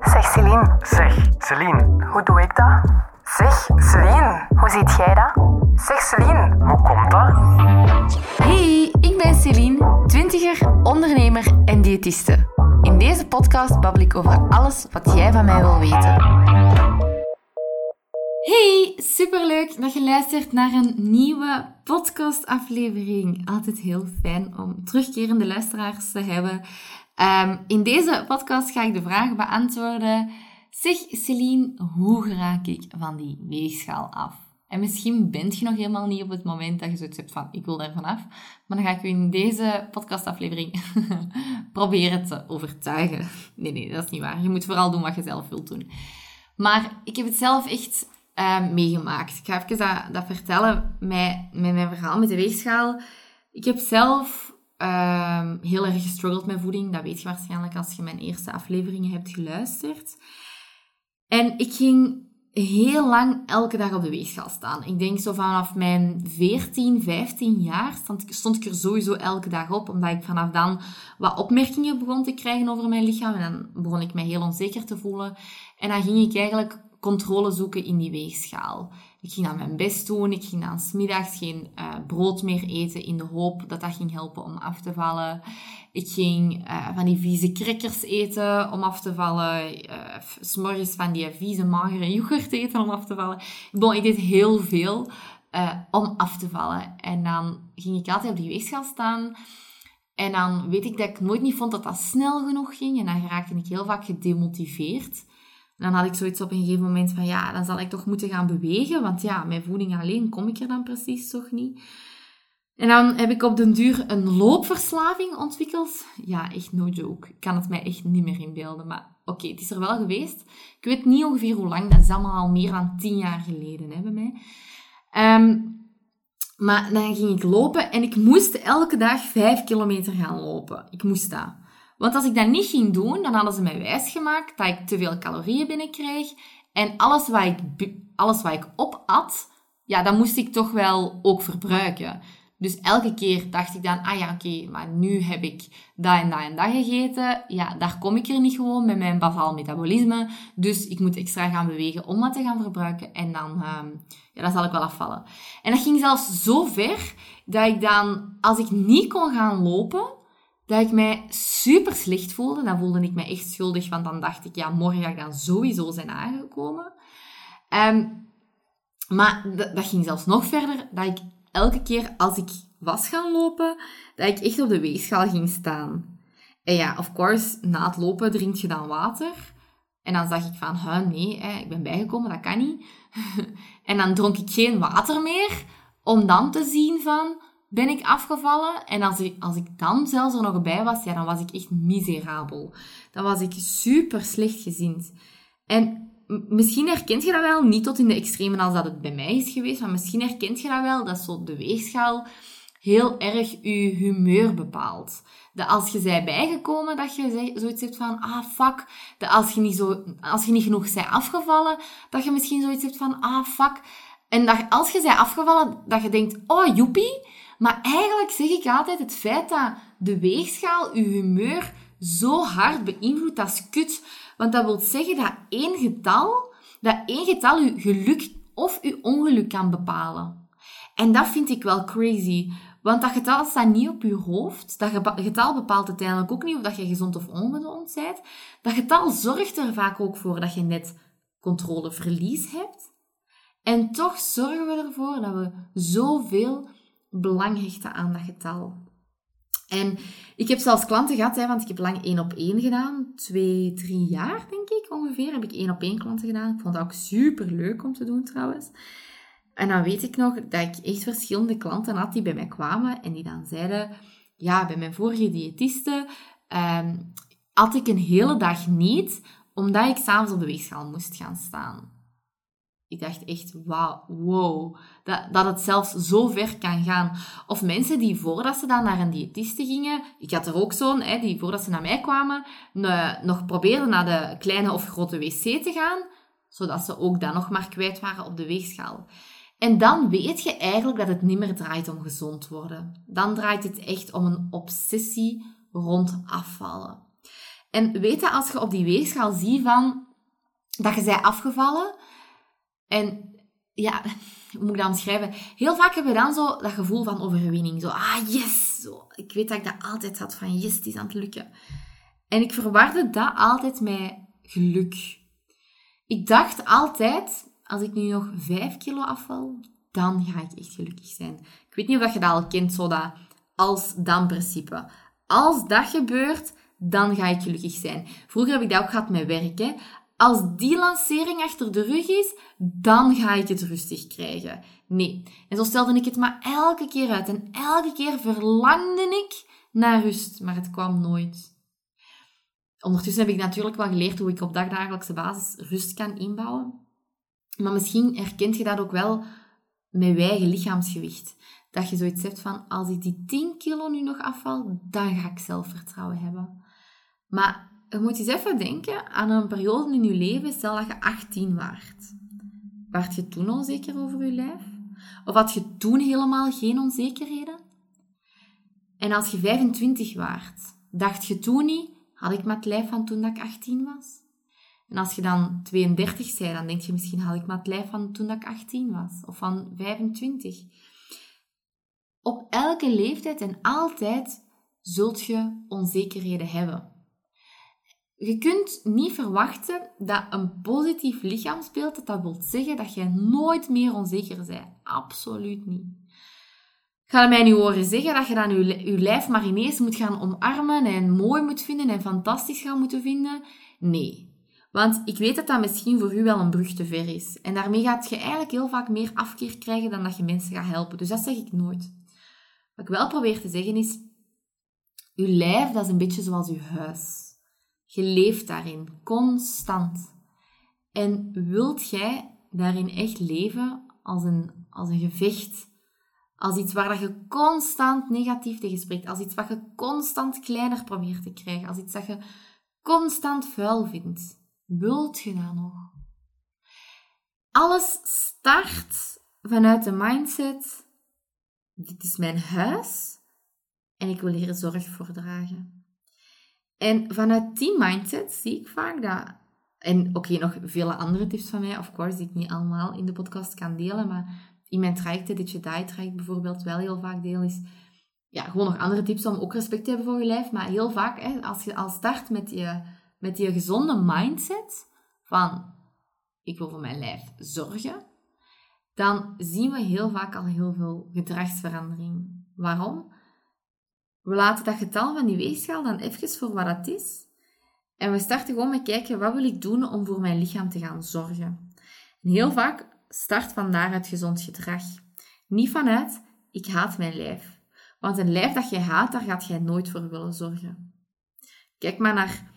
Zeg Celine, Zeg, Celine, hoe doe ik dat? Zeg Celine, hoe ziet jij dat? Zeg Celine, hoe komt dat? Hey, ik ben Celine, twintiger, ondernemer en diëtiste. In deze podcast babbel ik over alles wat jij van mij wil weten. Hey, superleuk dat je luistert naar een nieuwe podcastaflevering. Altijd heel fijn om terugkerende luisteraars te hebben. Ehm, in deze podcast ga ik de vraag beantwoorden. Zeg Celine, hoe raak ik van die weegschaal af? En misschien bent je nog helemaal niet op het moment dat je zoiets hebt van, ik wil daar vanaf. Maar dan ga ik u in deze podcastaflevering proberen te overtuigen. Nee, nee, dat is niet waar. Je moet vooral doen wat je zelf wilt doen. Maar ik heb het zelf echt uh, meegemaakt. Ik ga even dat, vertellen met, met mijn verhaal met de weegschaal. Ik heb zelf uh, heel erg gestruggeld met voeding. Dat weet je waarschijnlijk als je mijn eerste afleveringen hebt geluisterd. En ik ging heel lang elke dag op de weegschaal staan. Ik denk zo vanaf mijn 14, 15 jaar stond, stond ik er sowieso elke dag op, omdat ik vanaf dan wat opmerkingen begon te krijgen over mijn lichaam. En dan begon ik mij heel onzeker te voelen. En dan ging ik eigenlijk controle zoeken in die weegschaal. Ik ging dan mijn best doen. Ik ging dan smiddags geen uh, brood meer eten in de hoop dat dat ging helpen om af te vallen. Ik ging uh, van die vieze crackers eten om af te vallen. Uh, s'morgens van die vieze magere yoghurt eten om af te vallen. Ik deed heel veel om af te vallen. En dan ging ik altijd op die weegschaal staan. En dan weet ik dat ik nooit niet vond dat dat snel genoeg ging. En dan raakte ik heel vaak gedemotiveerd dan had ik zoiets op een gegeven moment van, ja, dan zal ik toch moeten gaan bewegen, want ja, met voeding alleen kom ik er dan precies toch niet. En dan heb ik op den duur een loopverslaving ontwikkeld. Ja, echt no joke. Ik kan het mij echt niet meer inbeelden, maar oké, het is er wel geweest. Ik weet niet ongeveer hoe lang, dat is allemaal al meer dan tien jaar geleden hè, bij mij. Ehm, maar dan ging ik lopen en ik moest elke dag vijf kilometer gaan lopen. Ik moest dat. Want als ik dat niet ging doen, dan hadden ze mij wijsgemaakt dat ik te veel calorieën binnenkreeg. En alles wat ik, alles wat ik opat, ja, dat moest ik toch wel ook verbruiken. Dus elke keer dacht ik dan, ah ja, oké, maar nu heb ik dat en dat en dat gegeten. Ja, daar kom ik er niet gewoon met mijn basaal metabolisme. Dus ik moet extra gaan bewegen om dat te gaan verbruiken. En dan, um, ja, dan zal ik wel afvallen. En dat ging zelfs zo ver dat ik dan, als ik niet kon gaan lopen, dat ik mij super slecht voelde. Dan voelde ik me echt schuldig, want dan dacht ik, ja, morgen ga ik dan sowieso zijn aangekomen. Um, maar dat ging zelfs nog verder, dat ik elke keer als ik was gaan lopen, dat ik echt op de weegschaal ging staan. En ja, of course, na het lopen drink je dan water. En dan zag ik van, huh, nee, hè, ik ben bijgekomen, dat kan niet. en dan dronk ik geen water meer, om dan te zien van, ben ik afgevallen. En als ik, als ik dan zelfs er nog bij was, ja, dan was ik echt miserabel. Dan was ik super slecht gezind. En misschien herkent je dat wel, niet tot in de extremen als dat het bij mij is geweest, maar misschien herkent je dat wel, dat zo de weegschaal heel erg je humeur bepaalt. Dat als je zij bijgekomen, dat je zoiets hebt van, ah, fuck. Dat als je niet, zo, als je niet genoeg zij afgevallen, dat je misschien zoiets hebt van, ah, fuck. En dat als je zij afgevallen, dat je denkt, oh, joepie. Maar eigenlijk zeg ik altijd het feit dat de weegschaal je humeur zo hard beïnvloedt, dat is kut. Want dat wil zeggen dat één getal, dat één getal je geluk of je ongeluk kan bepalen. En dat vind ik wel crazy. Want dat getal staat niet op je hoofd. Dat getal bepaalt uiteindelijk ook niet of dat je gezond of ongezond bent. Dat getal zorgt er vaak ook voor dat je net controleverlies hebt. En toch zorgen we ervoor dat we zoveel belang hechten aan dat getal. En ik heb zelfs klanten gehad, hè, want ik heb lang één op één gedaan. Twee, drie jaar, denk ik ongeveer, heb ik één op één klanten gedaan. Ik vond dat ook super leuk om te doen trouwens. En dan weet ik nog dat ik echt verschillende klanten had die bij mij kwamen en die dan zeiden: Ja, bij mijn vorige diëtiste um, had ik een hele dag niet, omdat ik s'avonds op de weegschaal moest gaan staan. Ik dacht echt, wauw, wow, dat, dat het zelfs zo ver kan gaan. Of mensen die voordat ze dan naar een diëtiste gingen, ik had er ook zo'n, hè, die voordat ze naar mij kwamen, nog probeerden naar de kleine of grote wc te gaan, zodat ze ook dan nog maar kwijt waren op de weegschaal. En dan weet je eigenlijk dat het niet meer draait om gezond worden. Dan draait het echt om een obsessie rond afvallen. En weet als je op die weegschaal ziet van dat je zij afgevallen en ja, hoe moet ik dat omschrijven? Heel vaak hebben we dan zo dat gevoel van overwinning. Zo, ah yes! Zo, ik weet dat ik dat altijd had van yes, het is aan het lukken. En ik verwarde dat altijd met geluk. Ik dacht altijd, als ik nu nog 5 kilo afval, dan ga ik echt gelukkig zijn. Ik weet niet of je dat al kent, zo dat als-dan principe. Als dat gebeurt, dan ga ik gelukkig zijn. Vroeger heb ik dat ook gehad met werk. Als die lancering achter de rug is, dan ga ik het rustig krijgen. Nee. En zo stelde ik het maar elke keer uit. En elke keer verlangde ik naar rust, maar het kwam nooit. Ondertussen heb ik natuurlijk wel geleerd hoe ik op dagdagelijkse basis rust kan inbouwen. Maar misschien herkent je dat ook wel met je eigen lichaamsgewicht. Dat je zoiets hebt van, als ik die 10 kilo nu nog afval, dan ga ik zelfvertrouwen hebben. Maar je moet eens even denken aan een periode in je leven, stel dat je 18 waart. Waart je toen onzeker over je lijf? Of had je toen helemaal geen onzekerheden? En als je 25 waart, dacht je toen niet, had ik maar het lijf van toen dat ik 18 was? En als je dan 32 zei, dan denk je misschien, had ik maar het lijf van toen dat ik 18 was. Of van 25. Op elke leeftijd en altijd zult je onzekerheden hebben. Je kunt niet verwachten dat een positief lichaamsbeeld, dat, dat wil zeggen dat je nooit meer onzeker bent. Absoluut niet. Ga mij nu horen zeggen dat je dan je, je lijf maar ineens moet gaan omarmen en mooi moet vinden en fantastisch gaan moeten vinden? Nee. Want ik weet dat dat misschien voor u wel een brug te ver is. En daarmee gaat je eigenlijk heel vaak meer afkeer krijgen dan dat je mensen gaat helpen. Dus dat zeg ik nooit. Wat ik wel probeer te zeggen is, uw lijf dat is een beetje zoals uw huis. Je leeft daarin, constant. En wilt jij daarin echt leven als een, als een gevecht? Als iets waar je constant negatief tegen spreekt. Als iets wat je constant kleiner probeert te krijgen. Als iets dat je constant vuil vindt. Wilt je dat nog? Alles start vanuit de mindset. Dit is mijn huis en ik wil hier zorg voor dragen. En vanuit die mindset zie ik vaak dat... En oké, nog vele andere tips van mij, of course, die ik niet allemaal in de podcast kan delen, maar in mijn trajecten, dit je diet traject bijvoorbeeld, wel heel vaak deel is... Ja, gewoon nog andere tips om ook respect te hebben voor je lijf. Maar heel vaak, hè, als je al start met je, met je gezonde mindset van ik wil voor mijn lijf zorgen, dan zien we heel vaak al heel veel gedragsverandering. Waarom? We laten dat getal van die weegschaal dan even voor wat het is. En we starten gewoon met kijken, wat wil ik doen om voor mijn lichaam te gaan zorgen? En heel vaak start van daaruit gezond gedrag. Niet vanuit, ik haat mijn lijf. Want een lijf dat je haat, daar gaat jij nooit voor willen zorgen. Kijk maar naar,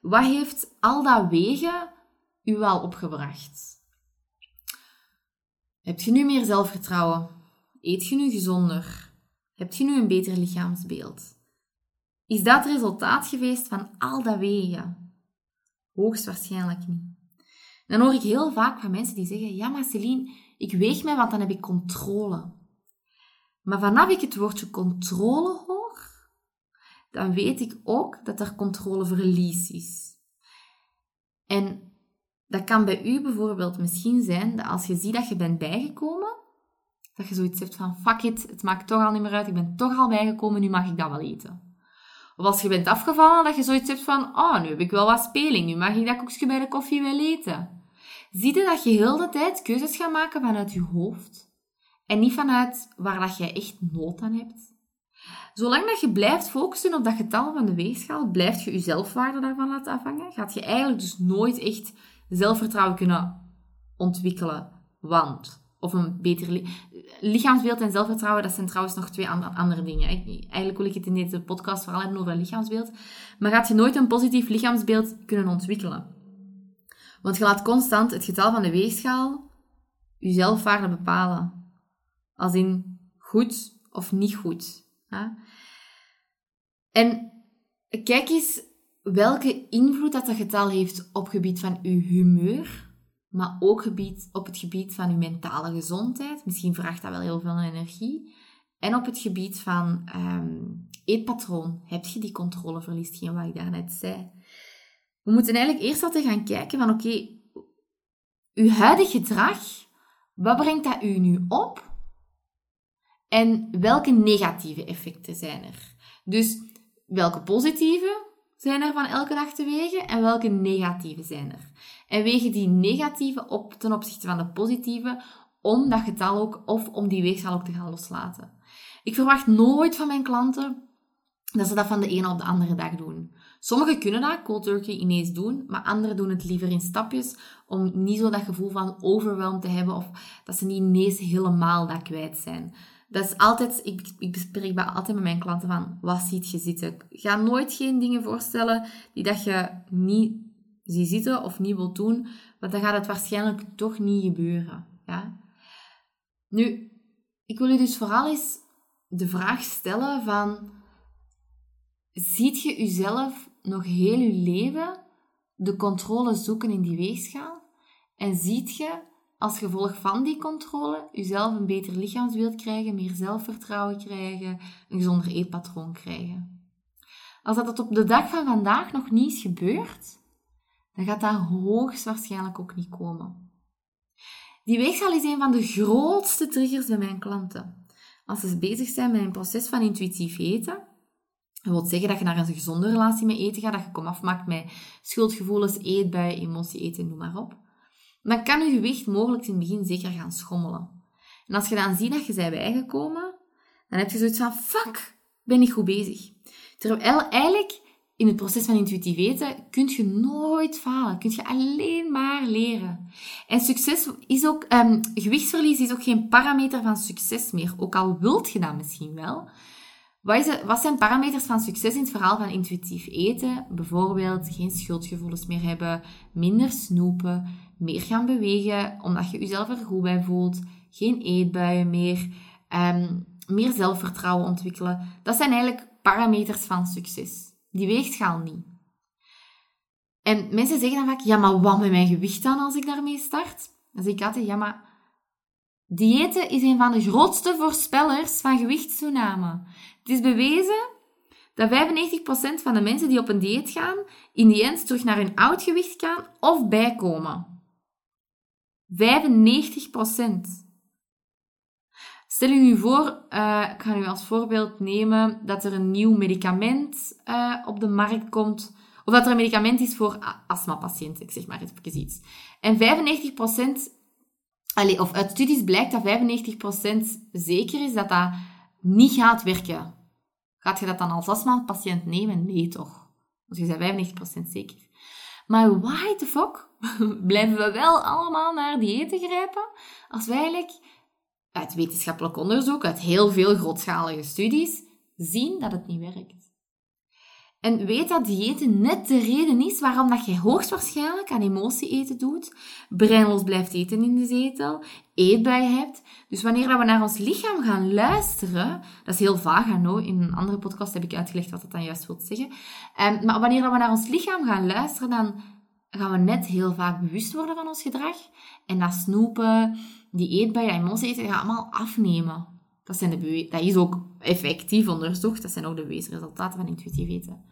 wat heeft al dat wegen u wel opgebracht? Heb je nu meer zelfvertrouwen? Eet je nu gezonder? Heb je nu een beter lichaamsbeeld? Is dat het resultaat geweest van al dat wegen? Hoogstwaarschijnlijk niet. Dan hoor ik heel vaak van mensen die zeggen: Ja, maar Celine, ik weeg mij, want dan heb ik controle. Maar vanaf ik het woordje controle hoor, dan weet ik ook dat er controleverlies is. En dat kan bij u bijvoorbeeld misschien zijn dat als je ziet dat je bent bijgekomen, dat je zoiets hebt van, fuck it, het maakt toch al niet meer uit, ik ben toch al bijgekomen, nu mag ik dat wel eten. Of als je bent afgevallen, dat je zoiets hebt van, oh, nu heb ik wel wat speling, nu mag ik dat koekje bij de koffie wel eten. Zie je dat je heel de tijd keuzes gaat maken vanuit je hoofd en niet vanuit waar dat jij echt nood aan hebt? Zolang dat je blijft focussen op dat getal van de weegschaal, blijft je je zelfwaarde daarvan laten afhangen, gaat je eigenlijk dus nooit echt zelfvertrouwen kunnen ontwikkelen. Want of een beter lichaamsbeeld en zelfvertrouwen, dat zijn trouwens nog twee andere dingen. Eigenlijk wil ik het in deze podcast vooral hebben over lichaamsbeeld. Maar gaat je nooit een positief lichaamsbeeld kunnen ontwikkelen. Want je laat constant het getal van de weegschaal je zelfwaarde bepalen. Als in goed of niet goed. En kijk eens welke invloed dat, dat getal heeft op gebied van je humeur, maar ook gebied, op het gebied van je mentale gezondheid. Misschien vraagt dat wel heel veel energie. En op het gebied van um, eetpatroon heb je die controleverlies, geen wat ik daarnet zei. We moeten eigenlijk eerst altijd gaan kijken van oké, uw huidig gedrag, wat brengt dat u nu op? En welke negatieve effecten zijn er? Dus welke positieve zijn er van elke dag te wegen en welke negatieve zijn er? En wegen die negatieve op ten opzichte van de positieve om dat getal ook, of om die weegschaal ook te gaan loslaten. Ik verwacht nooit van mijn klanten dat ze dat van de ene op de andere dag doen. Sommigen kunnen dat, cold turkey, ineens doen, maar anderen doen het liever in stapjes om niet zo dat gevoel van overweldigd te hebben of dat ze niet ineens helemaal dat kwijt zijn. Dat is altijd, ik, ik bespreek bij altijd met mijn klanten van, wat ziet je zitten? Ga nooit geen dingen voorstellen die dat je niet ziet zitten of niet wilt doen, want dan gaat het waarschijnlijk toch niet gebeuren. Ja? Nu, ik wil je dus vooral eens de vraag stellen van, ziet je jezelf nog heel je leven de controle zoeken in die weegschaal? En ziet je als gevolg van die controle jezelf een beter lichaamsbeeld krijgen, meer zelfvertrouwen krijgen, een gezonder eetpatroon krijgen? Als dat op de dag van vandaag nog niet is gebeurd, dan gaat dat hoogstwaarschijnlijk ook niet komen. Die weegschaal is een van de grootste triggers bij mijn klanten. Als ze bezig zijn met een proces van intuïtief eten, dat wil zeggen dat je naar een gezonde relatie met eten gaat, dat je kom afmaakt met schuldgevoelens, eetbuien, emotie eten, noem maar op. Dan kan je gewicht mogelijk in het begin zeker gaan schommelen. En als je dan ziet dat je bent bijgekomen, dan heb je zoiets van, fuck, ben niet goed bezig. Terwijl eigenlijk in het proces van intuïtief eten kun je nooit falen. Kun je alleen maar leren. En succes is ook, um, gewichtsverlies is ook geen parameter van succes meer. Ook al wilt je dat misschien wel. Wat, is wat zijn parameters van succes in het verhaal van intuïtief eten? Bijvoorbeeld geen schuldgevoelens meer hebben, minder snoepen, meer gaan bewegen omdat je jezelf er goed bij voelt, geen eetbuien meer, um, meer zelfvertrouwen ontwikkelen. Dat zijn eigenlijk parameters van succes. Die weegschaal niet. En mensen zeggen dan vaak, ja, maar wat met mijn gewicht dan als ik daarmee start? Dan zeg ik altijd, ja, maar diëten is een van de grootste voorspellers van gewichtstoename. Het is bewezen dat 95% van de mensen die op een dieet gaan, in die end terug naar hun oud gewicht gaan of bijkomen. 95%. Stel je nu voor, uh, ik ga nu als voorbeeld nemen dat er een nieuw medicament uh, op de markt komt, of dat er een medicament is voor astmapatiënten, ik zeg maar even iets. En 95%, allez, of uit studies blijkt dat 95% zeker is dat dat niet gaat werken. Gaat je dat dan als astmapatiënt nemen? Nee, toch? Want je bent 95% zeker. Maar why the fuck blijven we wel allemaal naar diëten grijpen als wij eigenlijk uit wetenschappelijk onderzoek, uit heel veel grootschalige studies, zien dat het niet werkt. En weet dat diëten net de reden is waarom dat je hoogstwaarschijnlijk aan emotie eten doet, breinloos blijft eten in de zetel, eetbuien hebt. Dus wanneer we naar ons lichaam gaan luisteren, dat is heel vaag, nou, in een andere podcast heb ik uitgelegd wat dat dan juist wil zeggen. Um, maar wanneer we naar ons lichaam gaan luisteren, dan gaan we net heel vaak bewust worden van ons gedrag. En dat snoepen, die eetbuien, emotie eten, gaat allemaal afnemen. Dat, zijn de dat is ook effectief onderzocht. Dat zijn ook de bewezen resultaten van intuïtief eten.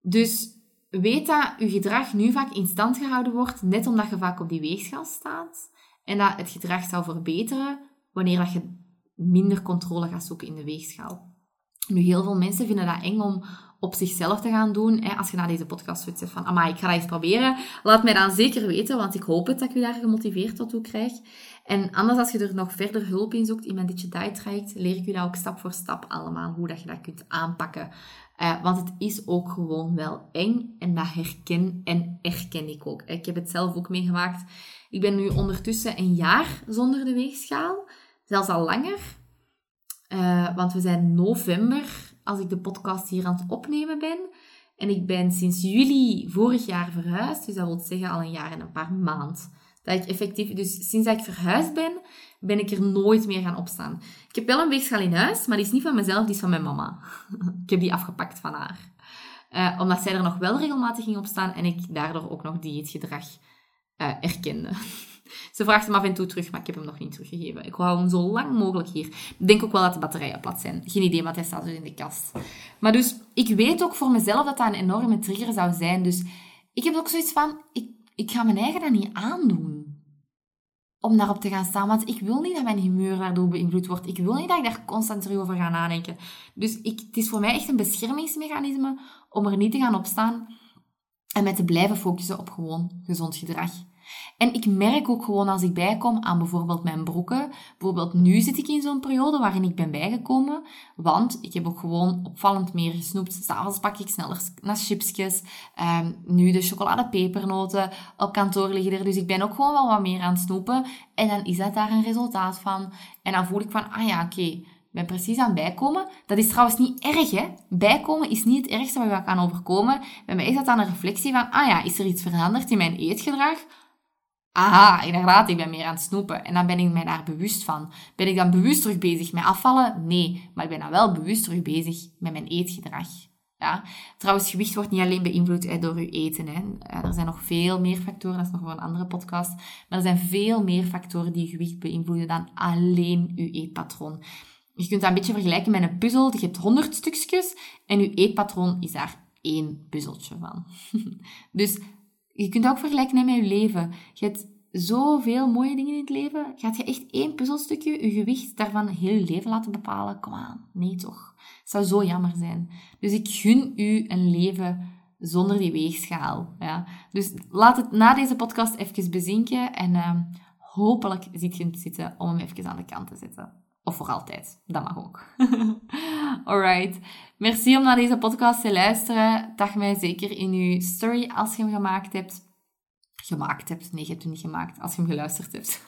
Dus weet dat je gedrag nu vaak in stand gehouden wordt, net omdat je vaak op die weegschaal staat. En dat het gedrag zou verbeteren wanneer dat je minder controle gaat zoeken in de weegschaal. Nu, heel veel mensen vinden dat eng om op zichzelf te gaan doen. Als je naar deze podcast zit van, amai, ik ga dat eens proberen. Laat mij dan zeker weten, want ik hoop het dat ik je daar gemotiveerd tot toe krijg. En anders, als je er nog verder hulp in zoekt in mijn Ditje Diet traject, leer ik je dat ook stap voor stap allemaal, hoe dat je dat kunt aanpakken. Uh, want het is ook gewoon wel eng en dat herken en erken ik ook. Ik heb het zelf ook meegemaakt. Ik ben nu ondertussen een jaar zonder de weegschaal, zelfs al langer. Uh, want we zijn november als ik de podcast hier aan het opnemen ben. En ik ben sinds juli vorig jaar verhuisd, dus dat wil zeggen al een jaar en een paar maand. Dat ik effectief, dus sinds dat ik verhuisd ben, ben ik er nooit meer gaan opstaan. Ik heb wel een weegschaal in huis, maar die is niet van mezelf, die is van mijn mama. ik heb die afgepakt van haar. Uh, omdat zij er nog wel regelmatig ging opstaan en ik daardoor ook nog dieetgedrag uh, erkende. Ze vraagt hem af en toe terug, maar ik heb hem nog niet teruggegeven. Ik hou hem zo lang mogelijk hier. Ik denk ook wel dat de batterijen plat zijn. Geen idee, want hij staat dus in de kast. Maar dus, ik weet ook voor mezelf dat dat een enorme trigger zou zijn. Dus ik heb ook zoiets van, ik, ik ga mijn eigen dat niet aandoen. Om daarop te gaan staan. Want ik wil niet dat mijn humeur daardoor beïnvloed wordt. Ik wil niet dat ik daar constant over ga nadenken. Dus ik, het is voor mij echt een beschermingsmechanisme om er niet te gaan opstaan en met te blijven focussen op gewoon gezond gedrag. En ik merk ook gewoon als ik bijkom aan bijvoorbeeld mijn broeken. Bijvoorbeeld nu zit ik in zo'n periode waarin ik ben bijgekomen. Want ik heb ook gewoon opvallend meer gesnoept. S'avonds pak ik sneller naar chipsjes. Um, nu de chocoladepepernoten op kantoor liggen er. Dus ik ben ook gewoon wel wat meer aan het snoepen. En dan is dat daar een resultaat van. En dan voel ik van, ah ja, oké. ik ben precies aan bijkomen. Dat is trouwens niet erg, hè. Bijkomen is niet het ergste wat je kan overkomen. Bij mij is dat dan een reflectie van, ah ja, is er iets veranderd in mijn eetgedrag? Aha, inderdaad, ik ben meer aan het snoepen. En dan ben ik mij daar bewust van. Ben ik dan bewust terug bezig met afvallen? Nee, maar ik ben dan wel bewust terug bezig met mijn eetgedrag. Ja. Trouwens, gewicht wordt niet alleen beïnvloed door je eten. Hè. Er zijn nog veel meer factoren, dat is nog voor een andere podcast. Maar er zijn veel meer factoren die je gewicht beïnvloeden dan alleen je eetpatroon. Je kunt dat een beetje vergelijken met een puzzel. Je hebt 100 stukjes en je eetpatroon is daar één puzzeltje van. dus je kunt ook vergelijken met je leven. Je hebt zoveel mooie dingen in het leven. Gaat je echt één puzzelstukje, je gewicht daarvan heel je leven laten bepalen? Kom aan, nee toch. Het zou zo jammer zijn. Dus ik gun u een leven zonder die weegschaal. Ja. Dus laat het na deze podcast even bezinken en uh, hopelijk ziet je het zitten om hem even aan de kant te zetten. Of voor altijd. Dat mag ook. Alright. Merci om naar deze podcast te luisteren. Dag mij zeker in uw story als je hem gemaakt hebt. Gemaakt hebt. Nee, je hebt hem niet gemaakt. Als je hem geluisterd hebt.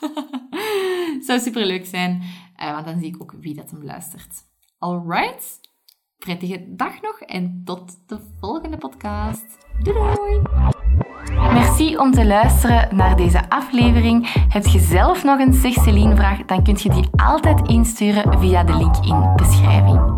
zou super leuk zijn. Uh, want dan zie ik ook wie dat hem luistert. Alright. Prettige dag nog en tot de volgende podcast. Doei doei! Merci om te luisteren naar deze aflevering. Heb je zelf nog een Zeg vraag, dan kun je die altijd insturen via de link in beschrijving.